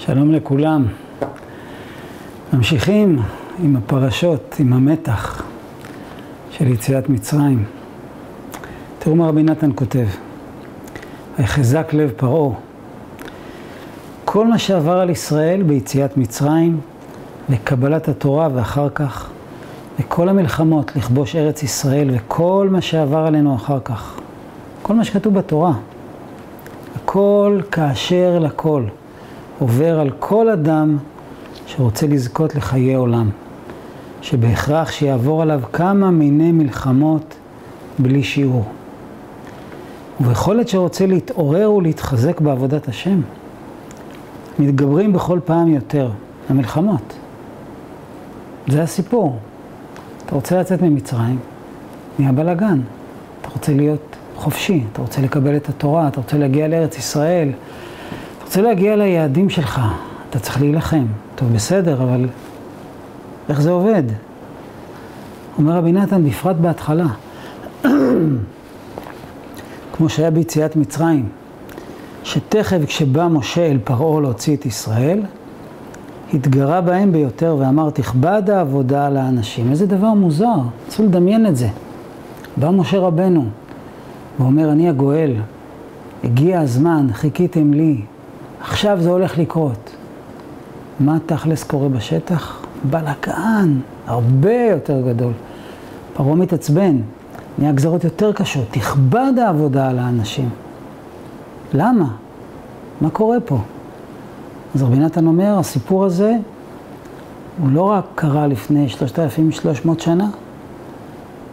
שלום לכולם. ממשיכים עם הפרשות, עם המתח של יציאת מצרים. תראו מה רבי נתן כותב. ויחזק לב פרעה. כל מה שעבר על ישראל ביציאת מצרים, לקבלת התורה ואחר כך, וכל המלחמות לכבוש ארץ ישראל, וכל מה שעבר עלינו אחר כך. כל מה שכתוב בתורה. הכל כאשר לכל. עובר על כל אדם שרוצה לזכות לחיי עולם, שבהכרח שיעבור עליו כמה מיני מלחמות בלי שיעור. ובכל עת שרוצה להתעורר ולהתחזק בעבודת השם, מתגברים בכל פעם יותר המלחמות. זה הסיפור. אתה רוצה לצאת ממצרים, נהיה בלאגן. אתה רוצה להיות חופשי, אתה רוצה לקבל את התורה, אתה רוצה להגיע לארץ ישראל, רוצה להגיע ליעדים שלך, אתה צריך להילחם. טוב, בסדר, אבל איך זה עובד? אומר רבי נתן, בפרט בהתחלה, כמו שהיה ביציאת מצרים, שתכף כשבא משה אל פרעה להוציא את ישראל, התגרה בהם ביותר ואמר, תכבד העבודה על האנשים. איזה דבר מוזר, צריך לדמיין את זה. בא משה רבנו ואומר, אני הגואל, הגיע הזמן, חיכיתם לי, עכשיו זה הולך לקרות. מה תכלס קורה בשטח? בלאגן, הרבה יותר גדול. פרעה מתעצבן, נהיה גזרות יותר קשות, תכבד העבודה על האנשים. למה? מה קורה פה? אז רבי נתן אומר, הסיפור הזה הוא לא רק קרה לפני 3,300 שנה,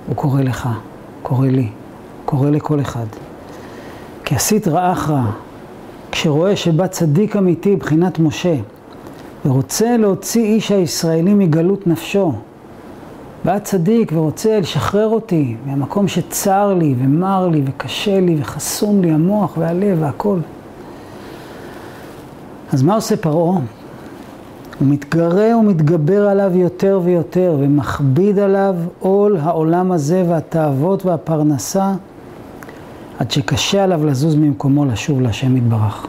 הוא קורה לך, קורה לי, קורה לכל אחד. כי עשית רעך רע, כשרואה שבא צדיק אמיתי בחינת משה, ורוצה להוציא איש הישראלי מגלות נפשו, בא צדיק ורוצה לשחרר אותי מהמקום שצר לי ומר לי וקשה לי וחסום לי המוח והלב והכל. אז מה עושה פרעה? הוא מתגרה ומתגבר עליו יותר ויותר ומכביד עליו עול העולם הזה והתאוות והפרנסה עד שקשה עליו לזוז ממקומו לשוב להשם יתברך.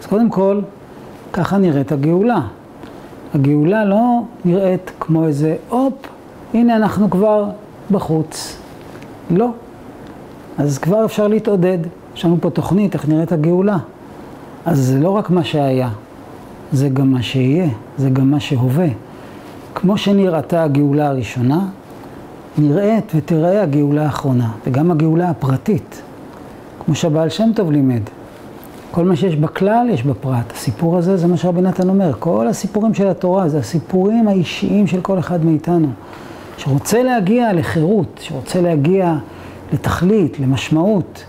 אז קודם כל, ככה נראית הגאולה. הגאולה לא נראית כמו איזה, הופ, הנה אנחנו כבר בחוץ. לא. אז כבר אפשר להתעודד. יש לנו פה תוכנית, איך נראית הגאולה. אז זה לא רק מה שהיה, זה גם מה שיהיה, זה גם מה שהווה. כמו שנראתה הגאולה הראשונה, נראית ותראה הגאולה האחרונה, וגם הגאולה הפרטית, כמו שהבעל שם טוב לימד. כל מה שיש בכלל יש בפרט. הסיפור הזה זה מה שרבי נתן אומר. כל הסיפורים של התורה זה הסיפורים האישיים של כל אחד מאיתנו. שרוצה להגיע לחירות, שרוצה להגיע לתכלית, למשמעות.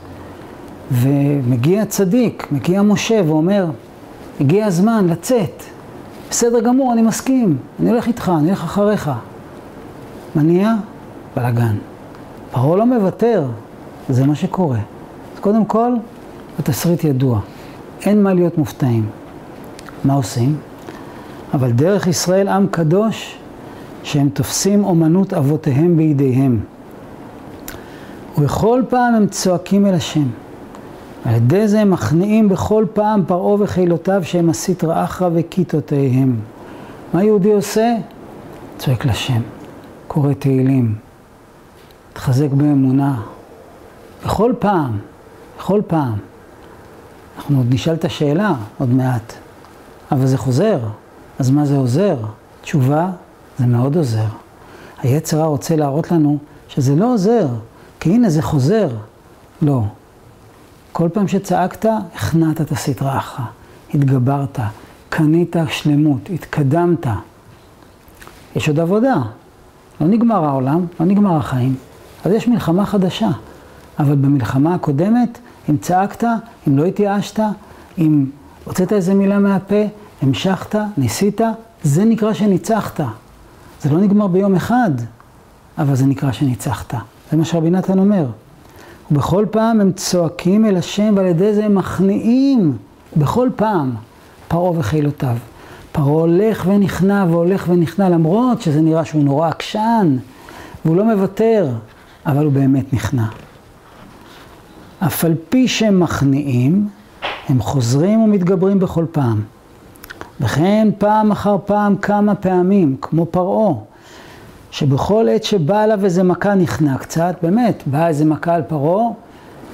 ומגיע צדיק, מגיע משה ואומר, הגיע הזמן לצאת. בסדר גמור, אני מסכים, אני הולך איתך, אני הולך אחריך. מה נהיה? בלאגן. פרעה לא מוותר, זה מה שקורה. קודם כל, התסריט ידוע. אין מה להיות מופתעים. מה עושים? אבל דרך ישראל עם קדוש, שהם תופסים אומנות אבותיהם בידיהם. ובכל פעם הם צועקים אל השם. על ידי זה הם מכניעים בכל פעם פרעה וחילותיו שהם הסית רעך וכיתותיהם. מה יהודי עושה? צועק לשם, קורא תהילים, מתחזק באמונה. בכל פעם, בכל פעם. אנחנו עוד נשאל את השאלה עוד מעט, אבל זה חוזר. אז מה זה עוזר? תשובה, זה מאוד עוזר. היצר הרע רוצה להראות לנו שזה לא עוזר, כי הנה זה חוזר. לא. כל פעם שצעקת, הכנעת את הסטרה אחת, התגברת, קנית שלמות, התקדמת. יש עוד עבודה. לא נגמר העולם, לא נגמר החיים. אז יש מלחמה חדשה. אבל במלחמה הקודמת, אם צעקת, אם לא התייאשת, אם הוצאת איזה מילה מהפה, המשכת, ניסית, זה נקרא שניצחת. זה לא נגמר ביום אחד, אבל זה נקרא שניצחת. זה מה שרבי נתן אומר. ובכל פעם הם צועקים אל השם, ועל ידי זה הם מכניעים בכל פעם פרעה וחילותיו. פרעה הולך ונכנע והולך ונכנע, למרות שזה נראה שהוא נורא עקשן, והוא לא מוותר, אבל הוא באמת נכנע. אף על פי שהם מכניעים, הם חוזרים ומתגברים בכל פעם. וכן פעם אחר פעם כמה פעמים, כמו פרעה, שבכל עת שבא אליו איזה מכה נכנע קצת, באמת, באה איזה מכה על פרעה,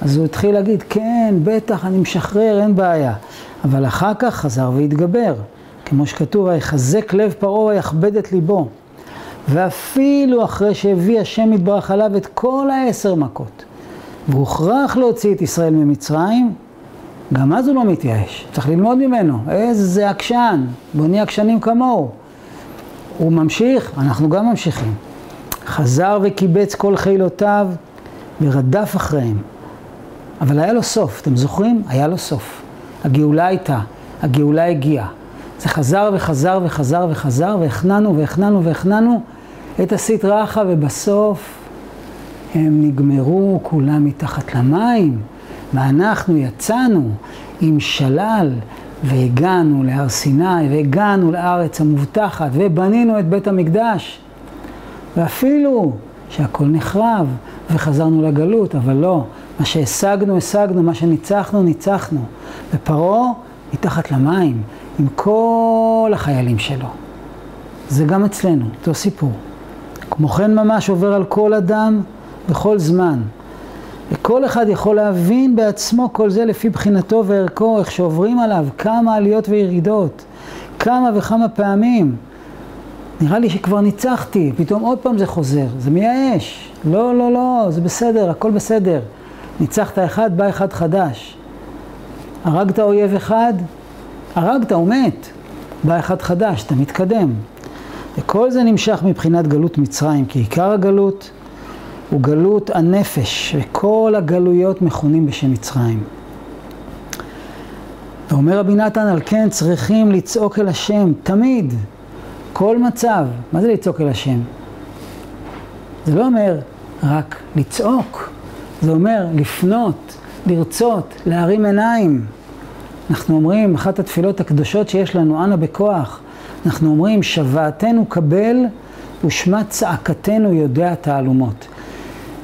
אז הוא התחיל להגיד, כן, בטח, אני משחרר, אין בעיה. אבל אחר כך חזר והתגבר, כמו שכתוב, ויחזק לב פרעה ויכבד את ליבו. ואפילו אחרי שהביא השם יתברך עליו את כל העשר מכות, והוכרח להוציא את ישראל ממצרים, גם אז הוא לא מתייאש, צריך ללמוד ממנו, איזה עקשן, בוא נהיה עקשנים כמוהו. הוא ממשיך, אנחנו גם ממשיכים. חזר וקיבץ כל חילותיו ורדף אחריהם. אבל היה לו סוף, אתם זוכרים? היה לו סוף. הגאולה הייתה, הגאולה הגיעה. זה חזר וחזר וחזר וחזר, והכנענו והכנענו והכנענו את הסטרא אחא, ובסוף הם נגמרו כולם מתחת למים, ואנחנו יצאנו עם שלל, והגענו להר סיני, והגענו לארץ המובטחת, ובנינו את בית המקדש. ואפילו שהכל נחרב, וחזרנו לגלות, אבל לא, מה שהשגנו, השגנו, מה שניצחנו, ניצחנו. ופרעה מתחת למים, עם כל החיילים שלו. זה גם אצלנו, אותו סיפור. כמו כן ממש עובר על כל אדם בכל זמן. וכל אחד יכול להבין בעצמו כל זה לפי בחינתו וערכו, איך שעוברים עליו, כמה עליות וירידות, כמה וכמה פעמים. נראה לי שכבר ניצחתי, פתאום עוד פעם זה חוזר, זה מייאש. לא, לא, לא, זה בסדר, הכל בסדר. ניצחת אחד, בא אחד חדש. הרגת אויב אחד, הרגת, הוא מת. בא אחד חדש, אתה מתקדם. וכל זה נמשך מבחינת גלות מצרים, כי עיקר הגלות הוא גלות הנפש, וכל הגלויות מכונים בשם מצרים. ואומר רבי נתן, על כן צריכים לצעוק אל השם, תמיד, כל מצב. מה זה לצעוק אל השם? זה לא אומר רק לצעוק, זה אומר לפנות, לרצות, להרים עיניים. אנחנו אומרים, אחת התפילות הקדושות שיש לנו, אנא בכוח, אנחנו אומרים, שוועתנו קבל ושמע צעקתנו יודע תעלומות.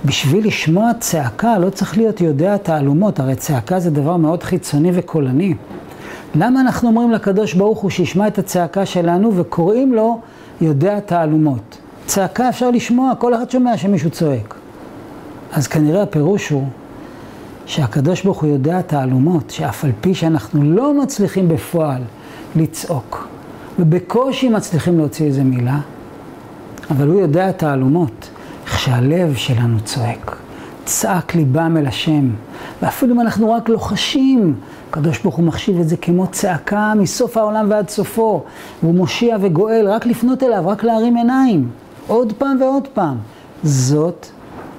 בשביל לשמוע צעקה לא צריך להיות יודע תעלומות, הרי צעקה זה דבר מאוד חיצוני וקולני. למה אנחנו אומרים לקדוש ברוך הוא שישמע את הצעקה שלנו וקוראים לו יודע תעלומות? צעקה אפשר לשמוע, כל אחד שומע שמישהו צועק. אז כנראה הפירוש הוא שהקדוש ברוך הוא יודע תעלומות, שאף על פי שאנחנו לא מצליחים בפועל לצעוק, ובקושי מצליחים להוציא איזה מילה, אבל הוא יודע תעלומות. איך שהלב שלנו צועק, צעק ליבם אל השם, ואפילו אם אנחנו רק לוחשים, הקדוש ברוך הוא מחשיב את זה כמו צעקה מסוף העולם ועד סופו, והוא מושיע וגואל, רק לפנות אליו, רק להרים עיניים, עוד פעם ועוד פעם. זאת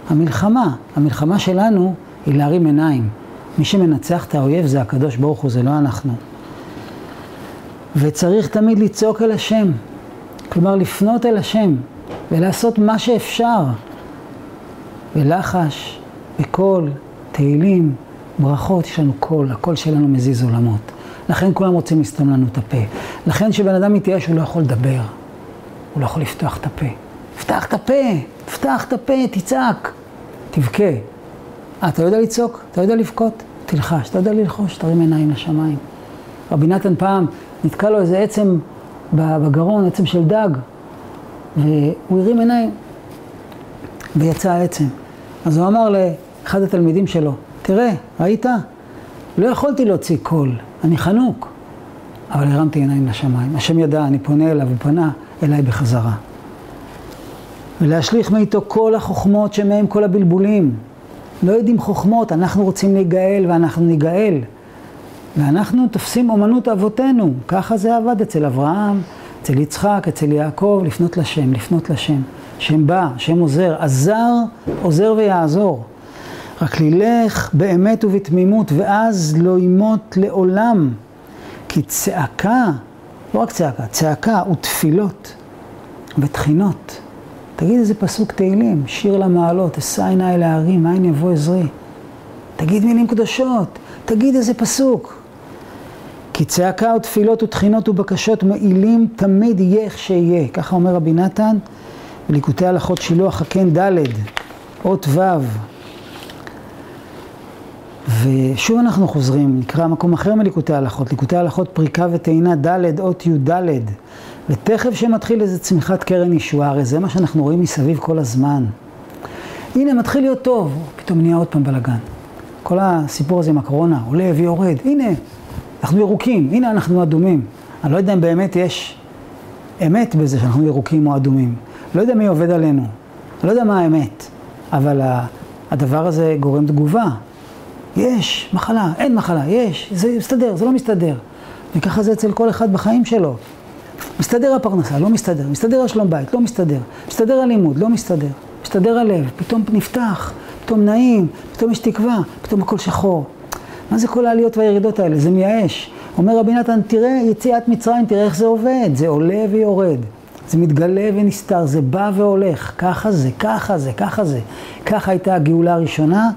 המלחמה. המלחמה שלנו היא להרים עיניים. מי שמנצח את האויב זה הקדוש ברוך הוא, זה לא אנחנו. וצריך תמיד לצעוק אל השם, כלומר לפנות אל השם. ולעשות מה שאפשר. ולחש, וקול, תהילים, ברכות, יש לנו קול, הקול שלנו מזיז עולמות. לכן כולם רוצים לסתום לנו את הפה. לכן כשבן אדם מתייאש הוא לא יכול לדבר, הוא לא יכול לפתוח את הפה. פתח את הפה, פתח את הפה, תצעק, תבכה. אה, אתה יודע לצעוק? אתה יודע לבכות? תלחש. אתה יודע ללחוש? תרים עיניים לשמיים. רבי נתן פעם נתקע לו איזה עצם בגרון, עצם של דג. והוא הרים עיניים ויצא העצם. אז הוא אמר לאחד התלמידים שלו, תראה, ראית? לא יכולתי להוציא קול, אני חנוק. אבל הרמתי עיניים לשמיים. השם ידע, אני פונה אליו, הוא פנה אליי בחזרה. ולהשליך מאיתו כל החוכמות שמהם כל הבלבולים. לא יודעים חוכמות, אנחנו רוצים להיגאל ואנחנו ניגאל. ואנחנו תופסים אומנות אבותינו, ככה זה עבד אצל אברהם, אצל יצחק, אצל יעקב, לפנות לשם, לפנות לשם. שם בא, שם עוזר, עזר, עוזר ויעזור. רק לילך באמת ובתמימות, ואז לא ימות לעולם. כי צעקה, לא רק צעקה, צעקה ותפילות ותחינות. תגיד איזה פסוק תהילים, שיר למעלות, אשא עיניי להרים, מאין יבוא עזרי. תגיד מילים קדושות, תגיד איזה פסוק. כי צעקה ותפילות ותחינות ובקשות מועילים תמיד יהיה איך שיהיה. ככה אומר רבי נתן בליקוטי הלכות שילוח הקן ד', אות ו'. ושוב אנחנו חוזרים, נקרא מקום אחר מליקוטי ההלכות, ליקוטי ההלכות פריקה וטעינה ד' אות י"ד, ותכף שמתחיל איזה צמיחת קרן ישועה, הרי זה מה שאנחנו רואים מסביב כל הזמן. הנה מתחיל להיות טוב, פתאום נהיה עוד פעם בלאגן. כל הסיפור הזה עם הקורונה, עולה ויורד, הנה, אנחנו ירוקים, הנה אנחנו אדומים. אני לא יודע אם באמת יש אמת בזה שאנחנו ירוקים או אדומים. לא יודע מי עובד עלינו, לא יודע מה האמת, אבל הדבר הזה גורם תגובה. יש מחלה, אין מחלה, יש, זה מסתדר, זה לא מסתדר. וככה זה אצל כל אחד בחיים שלו. מסתדר הפרנסה, לא מסתדר. מסתדר השלום בית, לא מסתדר. מסתדר הלימוד, לא מסתדר. מסתדר הלב, פתאום נפתח, פתאום נעים, פתאום יש תקווה, פתאום הכל שחור. מה זה כל העליות והירידות האלה? זה מייאש. אומר רבי נתן, תראה יציאת מצרים, תראה איך זה עובד. זה עולה ויורד. זה מתגלה ונסתר, זה בא והולך. ככה זה, ככה זה, ככה זה. ככה הייתה הגאולה הראשונה,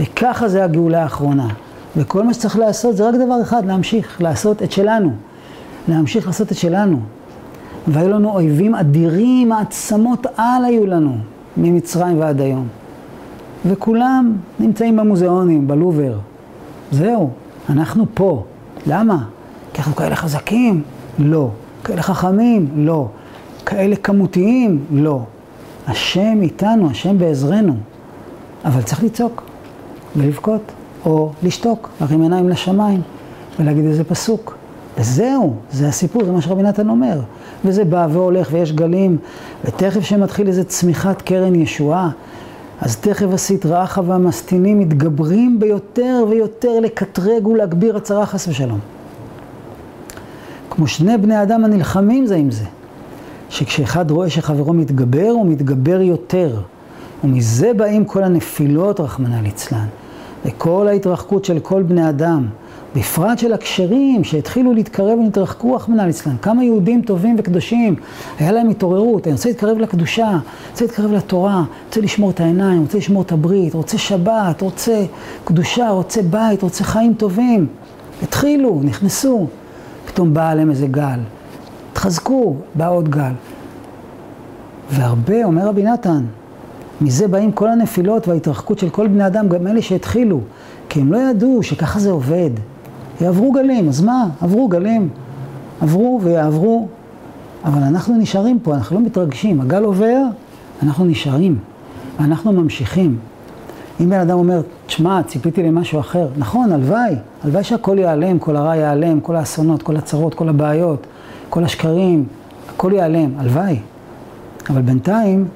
וככה זה הגאולה האחרונה. וכל מה שצריך לעשות זה רק דבר אחד, להמשיך לעשות את שלנו. להמשיך לעשות את שלנו. והיו לנו אויבים אדירים, מעצמות על היו לנו, ממצרים ועד היום. וכולם נמצאים במוזיאונים, בלובר. זהו, אנחנו פה. למה? כי אנחנו כאלה חזקים? לא. כאלה חכמים? לא. כאלה כמותיים? לא. השם איתנו, השם בעזרנו. אבל צריך לצעוק ולבכות, או לשתוק, להרים עיניים לשמיים ולהגיד איזה פסוק. וזהו, זה הסיפור, זה מה שרבי נתן אומר. וזה בא והולך ויש גלים, ותכף שמתחיל איזה צמיחת קרן ישועה, אז תכף הסטרא אחא והמסטינים מתגברים ביותר ויותר לקטרג ולהגביר הצרה חס ושלום. כמו שני בני אדם הנלחמים זה עם זה, שכשאחד רואה שחברו מתגבר, הוא מתגבר יותר. ומזה באים כל הנפילות, רחמנא ליצלן, וכל ההתרחקות של כל בני אדם. בפרט של הכשרים שהתחילו להתקרב ולהתרחקו, רחמנא ליצלן. כמה יהודים טובים וקדושים, היה להם התעוררות, אני רוצה להתקרב לקדושה, רוצה להתקרב לתורה, רוצה לשמור את העיניים, רוצה לשמור את הברית, רוצה שבת, רוצה קדושה, רוצה בית, רוצה חיים טובים. התחילו, נכנסו, פתאום בא עליהם איזה גל. התחזקו, בא עוד גל. והרבה, אומר רבי נתן, מזה באים כל הנפילות וההתרחקות של כל בני אדם, גם אלה שהתחילו, כי הם לא ידעו שככה זה עובד. יעברו גלים, אז מה? עברו גלים, עברו ויעברו, אבל אנחנו נשארים פה, אנחנו לא מתרגשים. הגל עובר, אנחנו נשארים, ואנחנו ממשיכים. אם בן אדם אומר, תשמע, ציפיתי למשהו אחר, נכון, הלוואי, הלוואי שהכל ייעלם, כל הרע ייעלם, כל האסונות, כל הצרות, כל הבעיות, כל השקרים, הכל ייעלם, הלוואי. אבל בינתיים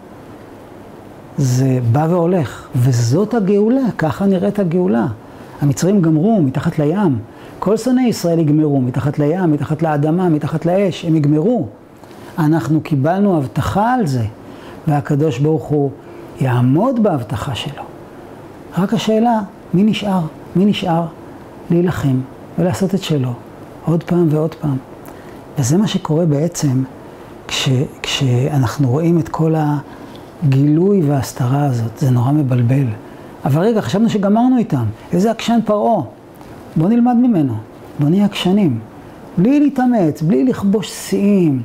זה בא והולך, וזאת הגאולה, ככה נראית הגאולה. המצרים גמרו מתחת לים, כל שונאי ישראל יגמרו, מתחת לים, מתחת לאדמה, מתחת לאש, הם יגמרו. אנחנו קיבלנו הבטחה על זה, והקדוש ברוך הוא יעמוד בהבטחה שלו. רק השאלה, מי נשאר? מי נשאר? להילחם ולעשות את שלו, עוד פעם ועוד פעם. וזה מה שקורה בעצם כש, כשאנחנו רואים את כל הגילוי וההסתרה הזאת, זה נורא מבלבל. אבל רגע, חשבנו שגמרנו איתם, איזה עקשן פרעה. בוא נלמד ממנו, בוא נהיה עקשנים. בלי להתאמץ, בלי לכבוש שיאים,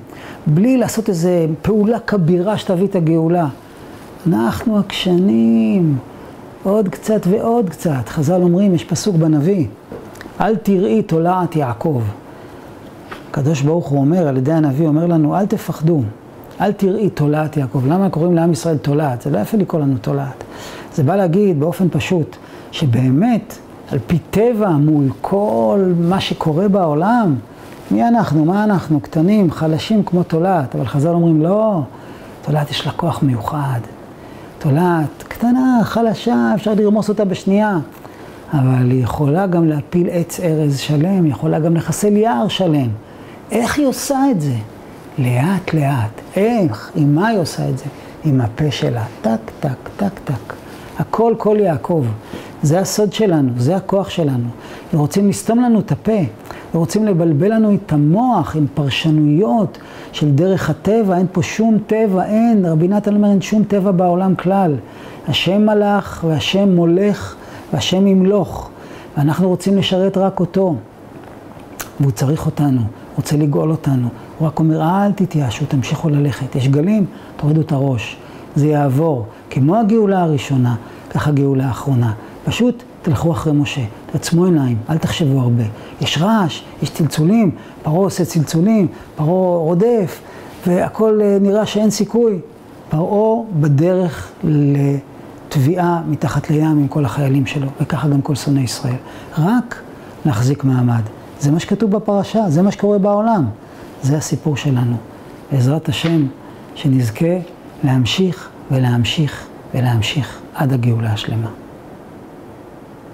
בלי לעשות איזו פעולה כבירה שתביא את הגאולה. אנחנו עקשנים, עוד קצת ועוד קצת. חז"ל אומרים, יש פסוק בנביא, אל תראי תולעת יעקב. הקדוש ברוך הוא אומר, על ידי הנביא, אומר לנו, אל תפחדו, אל תראי תולעת יעקב. למה קוראים לעם ישראל תולעת? זה לא יפה לקרוא לנו תולעת. זה בא להגיד באופן פשוט, שבאמת, על פי טבע, מול כל מה שקורה בעולם, מי אנחנו? מה אנחנו? קטנים, חלשים כמו תולעת. אבל חז"ל אומרים, לא, תולעת יש לה כוח מיוחד. תולעת קטנה, חלשה, אפשר לרמוס אותה בשנייה. אבל היא יכולה גם להפיל עץ ארז שלם, היא יכולה גם לחסל יער שלם. איך היא עושה את זה? לאט לאט. איך? עם מה היא עושה את זה? עם הפה שלה. טק, טק, טק, טק. הכל כל יעקב. זה הסוד שלנו, זה הכוח שלנו. ורוצים לסתום לנו את הפה, ורוצים לבלבל לנו את המוח עם פרשנויות של דרך הטבע, אין פה שום טבע, אין, רבי נתן אומר אין שום טבע בעולם כלל. השם מלך והשם מולך והשם ימלוך, ואנחנו רוצים לשרת רק אותו. והוא צריך אותנו, רוצה לגאול אותנו. הוא רק אומר, אל תתייאשו, תמשיכו ללכת. יש גלים, תורידו את הראש. זה יעבור. כמו הגאולה הראשונה, ככה הגאולה האחרונה. פשוט תלכו אחרי משה, תעצמו עיניים, אל תחשבו הרבה. יש רעש, יש צלצולים, פרעה עושה צלצולים, פרעה רודף, והכל אה, נראה שאין סיכוי. פרעה בדרך לתביעה מתחת לים עם כל החיילים שלו, וככה גם כל שונאי ישראל. רק להחזיק מעמד. זה מה שכתוב בפרשה, זה מה שקורה בעולם. זה הסיפור שלנו. בעזרת השם, שנזכה להמשיך ולהמשיך ולהמשיך עד הגאולה השלמה.